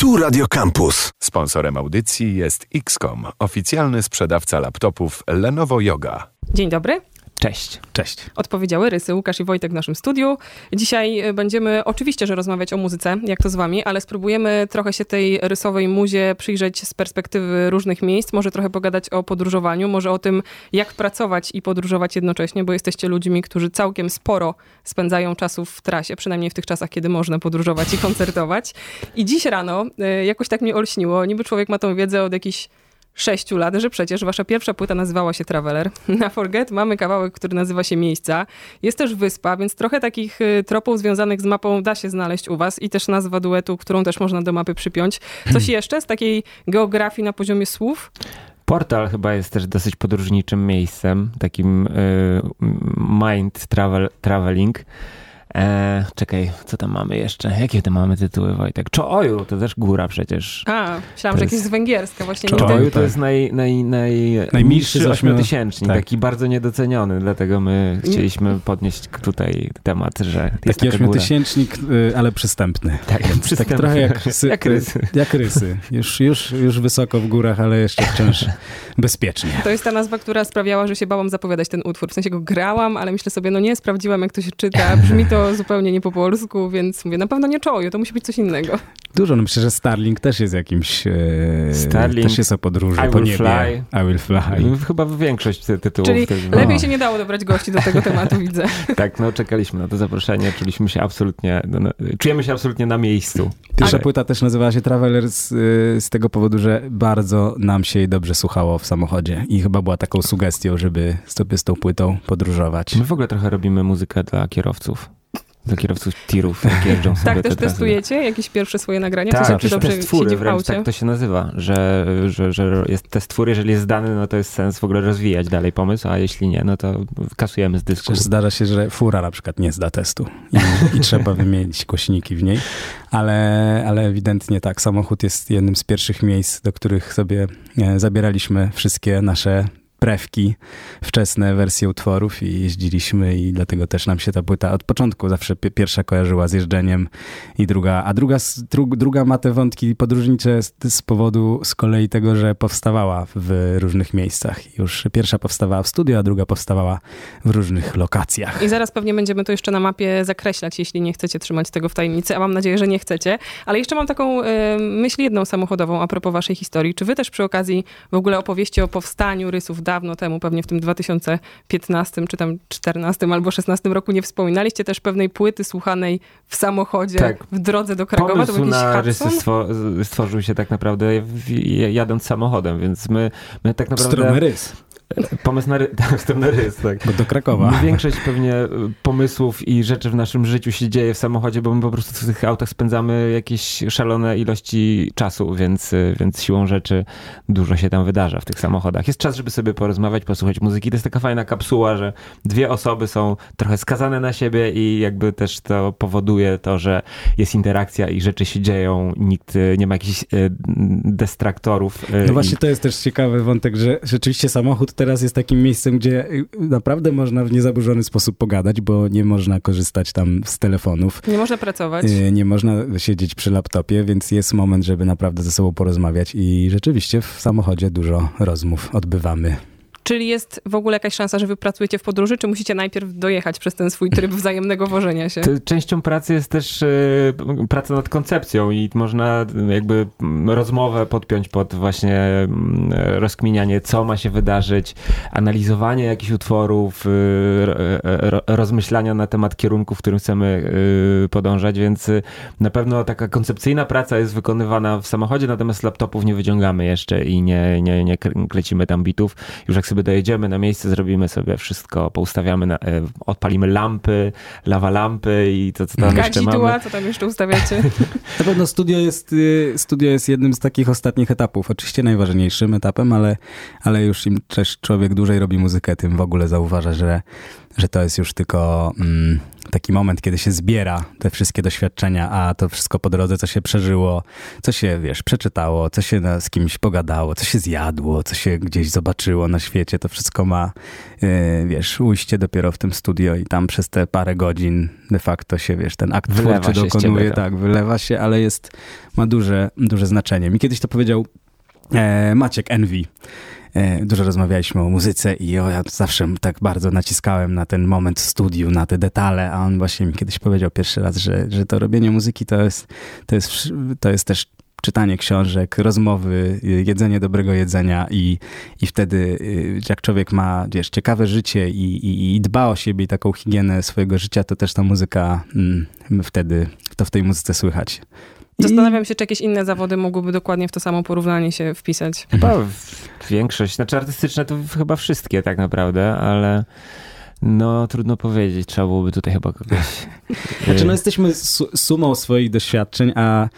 Tu Radio Campus. Sponsorem audycji jest XCOM, oficjalny sprzedawca laptopów Lenovo Yoga. Dzień dobry. Cześć. Cześć. Odpowiedziały Rysy, Łukasz i Wojtek w naszym studiu. Dzisiaj e, będziemy oczywiście, że rozmawiać o muzyce, jak to z wami, ale spróbujemy trochę się tej rysowej muzie przyjrzeć z perspektywy różnych miejsc, może trochę pogadać o podróżowaniu, może o tym, jak pracować i podróżować jednocześnie, bo jesteście ludźmi, którzy całkiem sporo spędzają czasu w trasie, przynajmniej w tych czasach, kiedy można podróżować i koncertować. I dziś rano e, jakoś tak mnie olśniło, niby człowiek ma tą wiedzę od jakichś sześciu lat, że przecież wasza pierwsza płyta nazywała się Traveler. Na Forget mamy kawałek, który nazywa się Miejsca. Jest też wyspa, więc trochę takich y, tropów związanych z mapą da się znaleźć u was i też nazwa duetu, którą też można do mapy przypiąć. Coś jeszcze z takiej geografii na poziomie słów? Portal chyba jest też dosyć podróżniczym miejscem, takim y, mind travel, traveling. E, czekaj, co tam mamy jeszcze? Jakie tam mamy tytuły, Wojtek? Czoju, to też góra przecież. A, myślałam, że jakieś z węgierska właśnie. Czoju to jest naj, naj, naj, ośmiu- ośmiotysięcznik, tak. taki bardzo niedoceniony, dlatego my chcieliśmy podnieść tutaj temat, że jest Taki ośmiotysięcznik, y, ale przystępny. Tak, Więc przystępny. Tak trochę jak, rysy, Jak rysy. Jak rysy. Już, już, już wysoko w górach, ale jeszcze wciąż bezpiecznie. To jest ta nazwa, która sprawiała, że się bałam zapowiadać ten utwór. W sensie go grałam, ale myślę sobie, no nie, sprawdziłam jak to się czyta. Brzmi to zupełnie nie po polsku, więc mówię, na pewno nie czoju, to musi być coś innego. Dużo, no myślę, że Starlink też jest jakimś... E, Starlink, też jest o podróży I po niebie. Fly. I will fly. Chyba większość ty- tytułów. Czyli też- lepiej No. się nie dało dobrać gości do tego tematu, widzę. Tak, no czekaliśmy na to zaproszenie, czuliśmy się absolutnie, no, no, czujemy się absolutnie na miejscu. Pierwsza Ale- płyta też nazywała się Traveler z, y, z tego powodu, że bardzo nam się jej dobrze słuchało w samochodzie i chyba była taką sugestią, żeby sobie z tą płytą podróżować. My w ogóle trochę robimy muzykę dla kierowców. Dla kierowców tirów, jak jeżdżą sobie Tak, te też trasy. testujecie jakieś pierwsze swoje nagrania? Tak, to czy znaczy dobrze siedzi w wręcz aucie? tak to się nazywa, że, że, że jest testwór, jeżeli jest zdany, no to jest sens w ogóle rozwijać dalej pomysł, a jeśli nie, no to kasujemy z dysku. Przecież zdarza się, że fura na przykład nie zda testu i, i trzeba wymienić głośniki w niej, ale, ale ewidentnie tak, samochód jest jednym z pierwszych miejsc, do których sobie e, zabieraliśmy wszystkie nasze prewki, wczesne wersje utworów i jeździliśmy i dlatego też nam się ta płyta od początku zawsze pi- pierwsza kojarzyła z jeżdżeniem i druga, a druga, dru, druga ma te wątki podróżnicze z, z powodu z kolei tego, że powstawała w różnych miejscach. Już pierwsza powstawała w studio, a druga powstawała w różnych lokacjach. I zaraz pewnie będziemy to jeszcze na mapie zakreślać, jeśli nie chcecie trzymać tego w tajemnicy, a mam nadzieję, że nie chcecie. Ale jeszcze mam taką e, myśl jedną samochodową a propos waszej historii. Czy wy też przy okazji w ogóle opowieści o powstaniu rysów dawno temu, pewnie w tym 2015 czy tam 14 albo 16 roku nie wspominaliście też pewnej płyty słuchanej w samochodzie Tak. w drodze do Krakowa? To Pomysł był jakiś na rysy stworzył się tak naprawdę jadąc samochodem, więc my, my tak naprawdę... Stromy rys, Pomysł na, ry, tak, rys, tak. bo do Krakowa. Większość pewnie y, pomysłów i rzeczy w naszym życiu się dzieje w samochodzie, bo my po prostu w tych autach spędzamy jakieś szalone ilości czasu, więc, y, więc siłą rzeczy dużo się tam wydarza w tych samochodach. Jest czas, żeby sobie porozmawiać, posłuchać muzyki. To jest taka fajna kapsuła, że dwie osoby są trochę skazane na siebie i jakby też to powoduje to, że jest interakcja i rzeczy się dzieją. Nikt y, nie ma jakichś destraktorów. No i- właśnie to jest też ciekawy wątek, że rzeczywiście samochód teraz jest takim miejscem, gdzie y, naprawdę można w niezaburzony sposób pogadać, bo nie można korzystać tam z telefonów. Nie można pracować. y, Nie można siedzieć przy laptopie, więc jest moment, żeby naprawdę ze sobą porozmawiać i rzeczywiście w samochodzie dużo rozmów odbywamy. Czyli jest w ogóle jakaś szansa, że wy pracujecie w podróży, czy musicie najpierw dojechać przez ten swój tryb wzajemnego wożenia się? Częścią pracy jest też e, praca nad koncepcją i można e, jakby mm, rozmowę podpiąć pod właśnie mm, rozkminianie, co ma się wydarzyć, analizowanie jakichś utworów, e, e, ro- rozmyślania na temat kierunku, w którym chcemy e, podążać, więc e, na pewno taka koncepcyjna praca jest wykonywana w samochodzie, natomiast laptopów nie wyciągamy jeszcze i nie, nie, nie klecimy tam bitów. Już jak sobie dojedziemy na miejsce, zrobimy sobie wszystko, poustawiamy, na, e, odpalimy lampy, lawa lampy i to, co tam jeszcze mamy. Gadzidła, co tam jeszcze ustawiacie? Na pewno studio jest, y, studio jest jednym z takich ostatnich etapów. Oczywiście najważniejszym etapem, ale, ale już im też człowiek dłużej robi muzykę, tym w ogóle zauważa, że, że to jest już tylko mm, taki moment, kiedy się zbiera te wszystkie doświadczenia, a to wszystko po drodze, co się przeżyło, co się, wiesz, przeczytało, co się z kimś pogadało, co się zjadło, co się gdzieś zobaczyło na świecie, to wszystko ma, yy, wiesz, ujście dopiero w tym studio i tam przez te parę godzin de facto się, wiesz, ten akt Wylewa twórczy dokonuje, tak. tak, wylewa się, ale jest, ma duże, duże znaczenie. Mi kiedyś to powiedział e, Maciek Envy. E, Dużo rozmawialiśmy o muzyce i ja zawsze tak bardzo naciskałem na ten moment studiu, na te detale, a on właśnie mi kiedyś powiedział pierwszy raz, że, że to robienie muzyki to jest, to jest, to jest też czytanie książek, rozmowy, y, jedzenie dobrego jedzenia i, i wtedy y, jak człowiek ma, wiesz, ciekawe życie i, i, i dba o siebie i taką higienę swojego życia, to też ta muzyka mm, wtedy, to w tej muzyce słychać. Zastanawiam się, czy jakieś inne zawody mogłyby dokładnie w to samo porównanie się wpisać. Chyba większość, znaczy artystyczne to chyba wszystkie tak naprawdę, ale no trudno powiedzieć, trzeba byłoby tutaj chyba kogoś... Znaczy, no y, jesteśmy su- sumą swoich doświadczeń, a,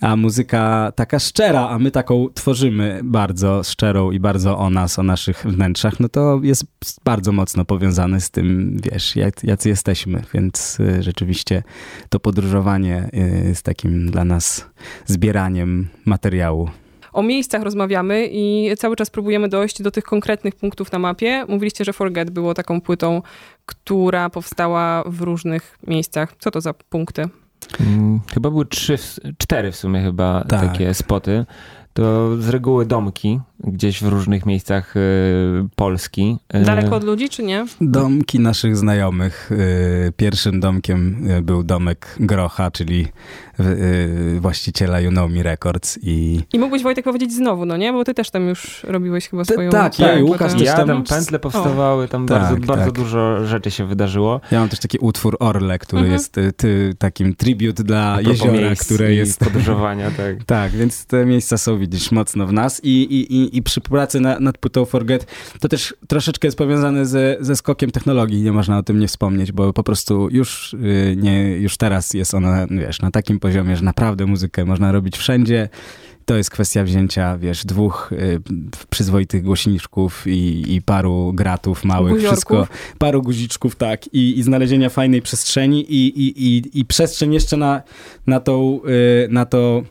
a muzyka taka szczera, a my taką tworzymy bardzo szczerą i bardzo o nas, o naszych wnętrzach, no to jest bardzo mocno powiązane z tym, wiesz, jacy jesteśmy, więc y, rzeczywiście to podróżowanie y, jest takim dla nas zbieraniem materiału. O miejscach rozmawiamy i cały czas próbujemy dojść do tych konkretnych punktów na mapie. Mówiliście, że Forget było taką płytą, która powstała w różnych miejscach. Co to za punkty? Mm, Chyba były trzy, cztery w sumie chyba Tak. takie spoty. To z reguły domki, gdzieś w różnych miejscach y, Polski. Y, Daleko od ludzi, czy nie? Domki naszych znajomych. y, Pierwszym domkiem był domek Grocha, czyli właściciela You Know Me Records i I mógłbyś Wojtek powiedzieć znowu, no nie? Bo ty też tam już robiłeś chyba swoją... tak, ja i płytę. Łukasz też Ja tam- tam pętle powstawały, tam Tak, bardzo, bardzo tak. dużo rzeczy się wydarzyło. Ja mam też taki utwór Orle, który Mhm. jest ty, takim tribut dla jeziora, które jest... podróżowania, tak. Tak, więc te miejsca są, widzisz, mocno w nas i, i, i, i przy pracy na, nad płytą Forget to też troszeczkę jest powiązane ze, ze skokiem technologii, nie można o tym nie wspomnieć, bo po prostu już, y, nie, już teraz jest ona, wiesz, na takim poziomie, że naprawdę muzykę można robić wszędzie. To jest kwestia wzięcia, wiesz, dwóch y, przyzwoitych głośniczków i, i paru gratów małych, Guziorków. wszystko, paru guziczków, tak, i, i znalezienia fajnej przestrzeni i, i, i, i przestrzeń jeszcze na, na tą, y, na to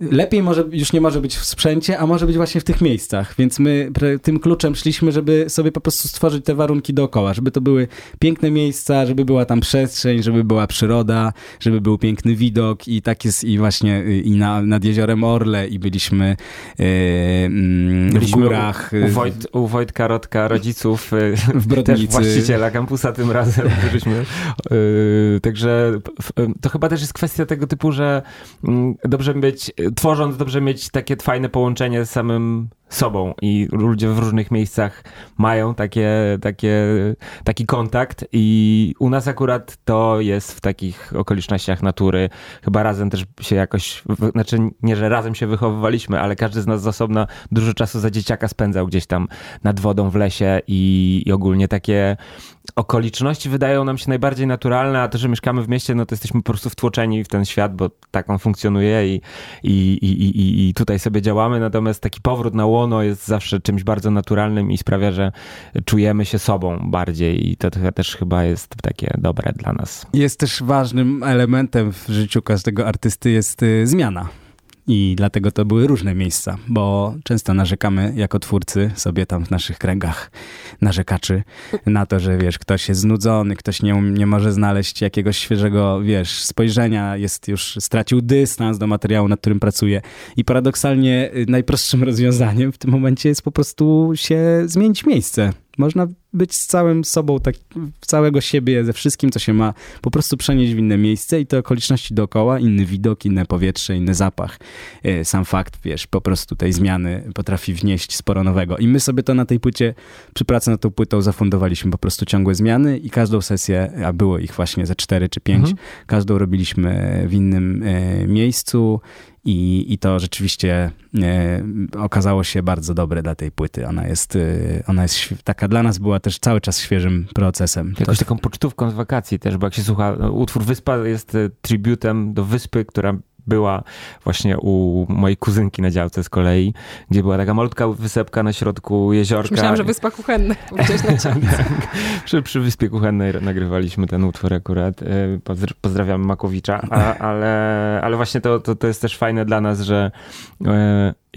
lepiej może, już nie może być w sprzęcie, a może być właśnie w tych miejscach. Więc my tym kluczem szliśmy, żeby sobie po prostu stworzyć te warunki dookoła, żeby to były piękne miejsca, żeby była tam przestrzeń, żeby była przyroda, żeby był piękny widok i tak jest i właśnie y, i na, nad jeziorem Orle i byliśmy y, mm, w Byliśmy górach. U, y, u, Wojt, u Wojtka Rodka, rodziców, y, w też Brodnicy. właściciela kampusa tym razem. Byliśmy. Y, Także y, to chyba też jest kwestia tego typu, że mm, dobrze mieć, tworząc, dobrze mieć takie fajne połączenie z samym sobą i ludzie w różnych miejscach mają takie, takie, taki kontakt i u nas akurat to jest w takich okolicznościach natury. Chyba razem też się jakoś, znaczy nie, że razem się wychowywaliśmy, ale każdy z nas z osobna dużo czasu za dzieciaka spędzał gdzieś tam nad wodą w lesie i, i ogólnie takie okoliczności wydają nam się najbardziej naturalne, a to, że mieszkamy w mieście, no to jesteśmy po prostu wtłoczeni w ten świat, bo tak on funkcjonuje i, i, i, i, i- tutaj sobie działamy, natomiast taki powrót na łono jest zawsze czymś bardzo naturalnym i sprawia, że czujemy się sobą bardziej i to też chyba jest takie dobre dla nas. Jest też ważnym elementem w życiu każdego artysty jest y, zmiana. I dlatego to były różne miejsca, bo często narzekamy jako twórcy sobie tam w naszych kręgach narzekaczy na to, że wiesz, ktoś jest znudzony, ktoś nie, um- nie może znaleźć jakiegoś świeżego, wiesz, spojrzenia, jest już, stracił dystans do materiału, nad którym pracuje. I paradoksalnie y, najprostszym rozwiązaniem w tym momencie jest po prostu się zmienić miejsce. Można być z całym sobą, tak, całego siebie, ze wszystkim, co się ma, po prostu przenieść w inne miejsce i te okoliczności dookoła, inny widok, inne powietrze, inny zapach. E, Sam fakt, wiesz, po prostu tej zmiany potrafi wnieść sporo nowego. I my sobie to na tej płycie, przy pracy nad tą płytą zafundowaliśmy po prostu ciągłe zmiany i każdą sesję, a było ich właśnie ze cztery czy pięć, Mhm. każdą robiliśmy w innym e, miejscu i, i to rzeczywiście e, okazało się bardzo dobre dla tej płyty. Ona jest, e, ona jest taka dla nas była też cały czas świeżym procesem. Jakąś taką pocztówką z wakacji też, bo jak się słucha, no, utwór Wyspa jest e, tributem do wyspy, która była właśnie u mojej kuzynki na działce z kolei, gdzie była taka malutka wysepka na środku jeziorka. Myślałam, że Wyspa Kuchenna. Na działce. przy, przy Wyspie Kuchennej nagrywaliśmy ten utwór akurat. Y, pozdrawiam Makowicza, a, ale, ale właśnie to, to, to jest też fajne dla nas, że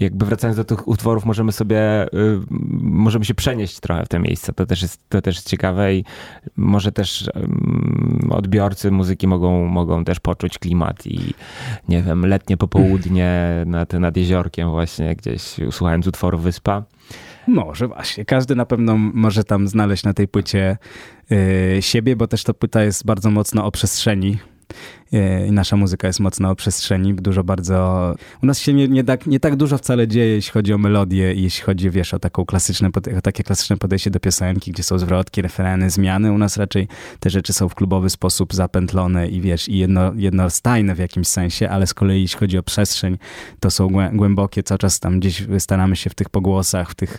jakby wracając do tych utworów, możemy sobie, y, możemy się przenieść trochę w te miejsca. To też jest, to też jest ciekawe i może też y, odbiorcy muzyki mogą, mogą też poczuć klimat i nie wiem, letnie popołudnie nad, nad jeziorkiem właśnie gdzieś słuchając utworu Wyspa. Może właśnie. Każdy na pewno może tam znaleźć na tej płycie y, siebie, bo też ta płyta jest bardzo mocno o przestrzeni i nasza muzyka jest mocno o przestrzeni, dużo bardzo... U nas się nie, nie, tak, nie tak dużo wcale dzieje, jeśli chodzi o melodię i jeśli chodzi, wiesz, o taką klasyczne, o takie klasyczne podejście do piosenki, gdzie są zwrotki, refereny, zmiany. U nas raczej te rzeczy są w klubowy sposób zapętlone i wiesz, i jedno, jednostajne w jakimś sensie, ale z kolei jeśli chodzi o przestrzeń, to są głębokie, cały czas tam gdzieś staramy się w tych pogłosach, w, tych,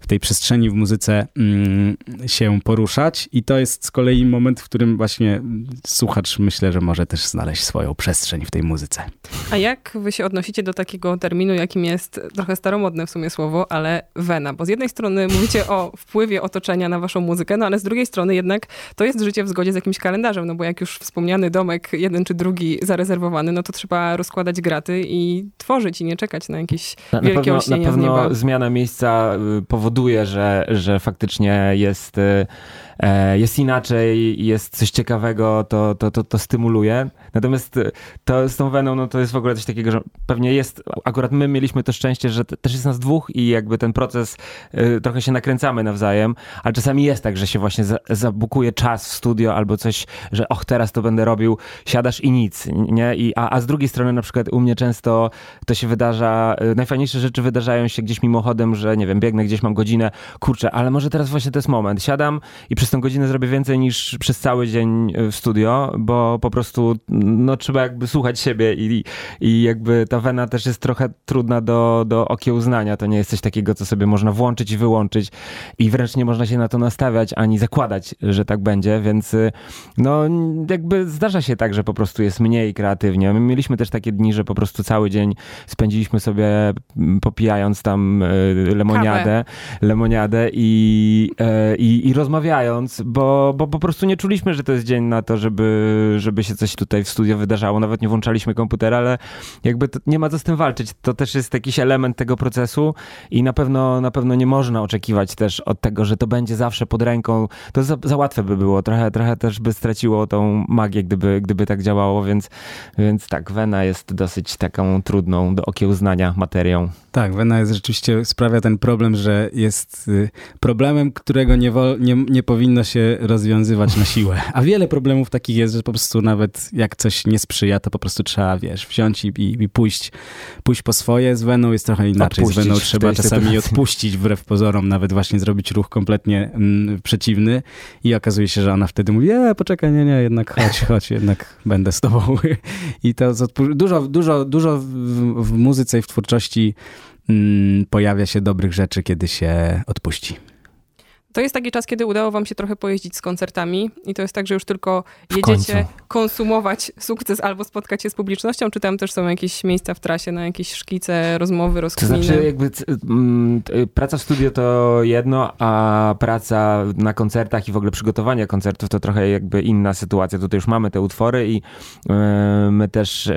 w tej przestrzeni w muzyce mm, się poruszać i to jest z kolei moment, w którym właśnie słuchacz myślę, że może też znaleźć swoją przestrzeń w tej muzyce. A jak wy się odnosicie do takiego terminu, jakim jest trochę staromodne w sumie słowo, ale wena? Bo z jednej strony mówicie o wpływie otoczenia na waszą muzykę, no ale z drugiej strony jednak to jest życie w zgodzie z jakimś kalendarzem, no bo jak już wspomniany domek, jeden czy drugi zarezerwowany, no to trzeba rozkładać graty i tworzyć i nie czekać na jakieś na, wielkie na pewno, na pewno zmiana miejsca y, powoduje, że, że faktycznie jest y, jest inaczej, jest coś ciekawego, to, to, to, to stymuluje. Natomiast e, to z tą weną, no to jest w ogóle coś takiego, że pewnie jest, akurat my mieliśmy to szczęście, że też jest nas dwóch i jakby ten proces y, trochę się nakręcamy nawzajem, ale czasami jest tak, że się właśnie za, zabukuje czas w studio albo coś, że och, teraz to będę robił, siadasz i nic, nie? I, a, a z drugiej strony na przykład u mnie często to się wydarza, najfajniejsze rzeczy wydarzają się gdzieś mimochodem, że nie wiem, biegnę gdzieś, mam godzinę, kurczę, ale może teraz właśnie to jest moment, siadam i przez tą godzinę zrobię więcej niż przez cały dzień w studio, bo po prostu no, trzeba jakby słuchać siebie i, i jakby ta wena też jest trochę trudna do, do okiełznania. To nie jest coś takiego, co sobie można włączyć i wyłączyć i wręcz nie można się na to nastawiać ani zakładać, że tak będzie, więc no jakby zdarza się tak, że po prostu jest mniej kreatywnie. My mieliśmy też takie dni, że po prostu cały dzień spędziliśmy sobie popijając tam e, lemoniadę, lemoniadę i, e, i, i rozmawiając, bo, bo po prostu nie czuliśmy, że to jest dzień na to, żeby, żeby się coś tutaj w studio wydarzało. Nawet nie włączaliśmy komputera, ale jakby nie ma co z tym walczyć. To też jest jakiś element tego procesu i na pewno, na pewno nie można oczekiwać też od tego, że to będzie zawsze pod ręką. To za, za łatwe by było. Trochę, trochę też by straciło tą magię, gdyby, gdyby tak działało, więc, więc tak, Wena jest dosyć taką trudną do okiełznania materią. Tak, Wena jest rzeczywiście, sprawia ten problem, że jest y, problemem, którego nie, nie, nie powinno się rozwiązywać na siłę. A wiele problemów takich jest, że po prostu nawet jak coś nie sprzyja, to po prostu trzeba, wiesz, wziąć i, i, i pójść, pójść po swoje. Z Weną jest trochę inaczej. Odpuścić z Weną trzeba czasami sytuacji. odpuścić wbrew pozorom, nawet właśnie zrobić ruch kompletnie mm, przeciwny i okazuje się, że ona wtedy mówi, e, poczekaj, nie, nie, jednak chodź, chodź, jednak będę z tobą. I to dużo, dużo, dużo w, w muzyce i w twórczości mm, pojawia się dobrych rzeczy, kiedy się odpuści. To jest taki czas, kiedy udało wam się trochę pojeździć z koncertami i to jest tak, że już tylko jedziecie konsumować sukces albo spotkać się z publicznością, czy tam też są jakieś miejsca w trasie na jakieś szkice, rozmowy, rozkminy? To znaczy jakby mm, praca w studio to jedno, a praca na koncertach i w ogóle przygotowanie koncertów to trochę jakby inna sytuacja. Tutaj już mamy te utwory i e, my też e,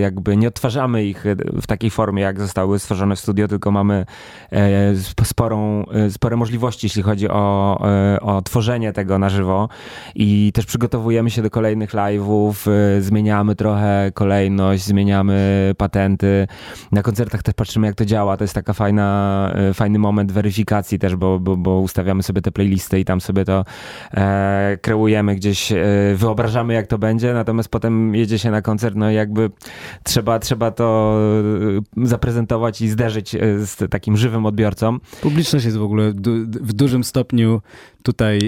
jakby nie odtwarzamy ich w takiej formie, jak zostały stworzone w studio, tylko mamy e, sporą, spore możliwości, jeśli chodzi o o, e, o tworzenie tego na żywo i też przygotowujemy się do kolejnych live'ów, e, zmieniamy trochę kolejność, zmieniamy patenty. Na koncertach też patrzymy, jak to działa. To jest taka fajna, e, fajny moment weryfikacji też, bo, bo, bo ustawiamy sobie te playlisty i tam sobie to e, kreujemy gdzieś, e, wyobrażamy, jak to będzie, natomiast potem jedzie się na koncert, no i jakby trzeba, trzeba to zaprezentować i zderzyć z takim żywym odbiorcą. Publiczność jest w ogóle w dużym stopniu stopniu tutaj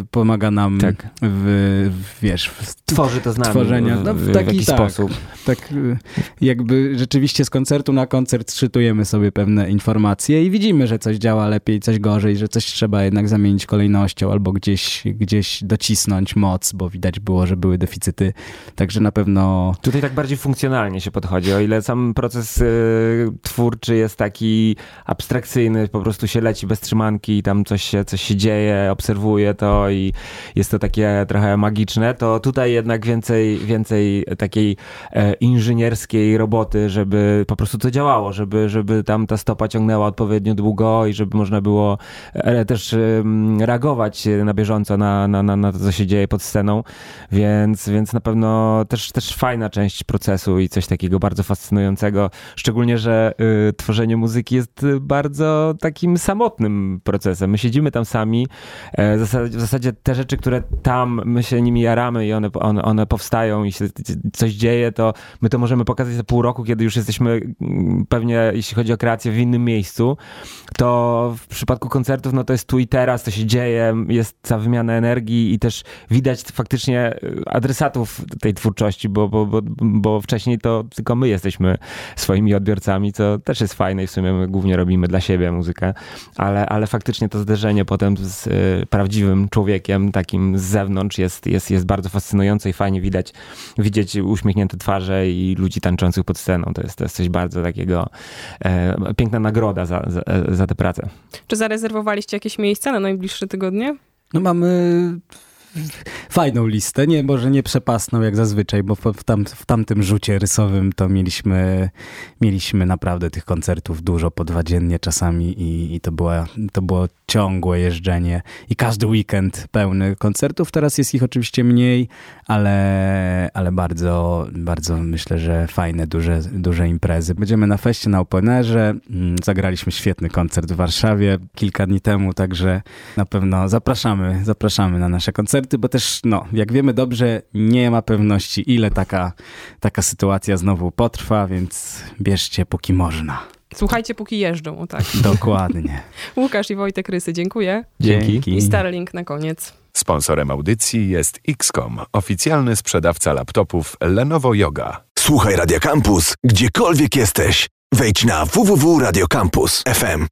y, pomaga nam Tak. w, w, wiesz, w Tworzy to z nami Tworzenia. w, No, w, taki jakiś tak. sposób. tak y, jakby rzeczywiście z koncertu na koncert sczytujemy sobie pewne informacje i widzimy, że coś działa lepiej, coś gorzej, że coś trzeba jednak zamienić kolejnością albo gdzieś, gdzieś docisnąć moc, bo widać było, że były deficyty. Także na pewno Tutaj tak bardziej funkcjonalnie się podchodzi. O ile sam proces y, twórczy jest taki abstrakcyjny, po prostu się leci bez trzymanki i tam coś się, coś się dzieje, obserwuje to i jest to takie trochę magiczne, to tutaj jednak więcej, więcej takiej e, inżynierskiej roboty, żeby po prostu to działało, żeby, żeby tam ta stopa ciągnęła odpowiednio długo i żeby można było e, też reagować na bieżąco na, na, na, na to, co się dzieje pod sceną. Więc, więc na pewno też, też fajna część procesu i coś takiego bardzo fascynującego. Szczególnie, że y, tworzenie muzyki jest bardzo takim samotnym procesem. My siedzimy tam sami. E, w, zasadzie, te rzeczy, które tam my się nimi jaramy i one, one, one powstają i się coś dzieje, to my to możemy pokazać za pół roku, kiedy już jesteśmy mm, pewnie, jeśli chodzi o kreację, w innym miejscu. To w przypadku koncertów, no to jest tu i teraz, to się dzieje, jest ta wymiana energii i też widać faktycznie y, adresatów tej twórczości, bo, bo, bo, bo wcześniej to tylko my jesteśmy swoimi odbiorcami, co też jest fajne i w sumie my głównie robimy dla siebie muzykę, ale, ale faktycznie to zderzenie potem z y, prawdziwym człowiekiem, takim z zewnątrz jest, jest, jest bardzo fascynujące i fajnie widać, widzieć uśmiechnięte twarze i ludzi tańczących pod sceną. To jest, to jest coś bardzo takiego, e, piękna nagroda za, za, za tę pracę. Czy zarezerwowaliście jakieś miejsca na najbliższe tygodnie? No mamy fajną listę, nie, może nie przepasną jak zazwyczaj, bo w, tam, w tamtym rzucie rysowym to mieliśmy, mieliśmy naprawdę tych koncertów dużo po dwa dziennie czasami i, i to, była, to było ciągłe jeżdżenie i każdy weekend pełny koncertów. Teraz jest ich oczywiście mniej, ale, ale bardzo, bardzo myślę, że fajne, duże, duże imprezy. Będziemy na feście na Openerze, Mm, zagraliśmy świetny koncert w Warszawie kilka dni temu, także na pewno zapraszamy, zapraszamy na nasze koncerty, bo też, no, jak wiemy dobrze, nie ma pewności, ile taka, taka sytuacja znowu potrwa, więc bierzcie póki można. Słuchajcie, póki jeżdżą, o tak. Dokładnie. Łukasz i Wojtek Rysy, dziękuję. Dzięki. I Starlink na koniec. Sponsorem audycji jest XCOM, oficjalny sprzedawca laptopów Lenovo Yoga. Słuchaj Radio Campus, gdziekolwiek jesteś. Wejdź na www.radiocampus.fm.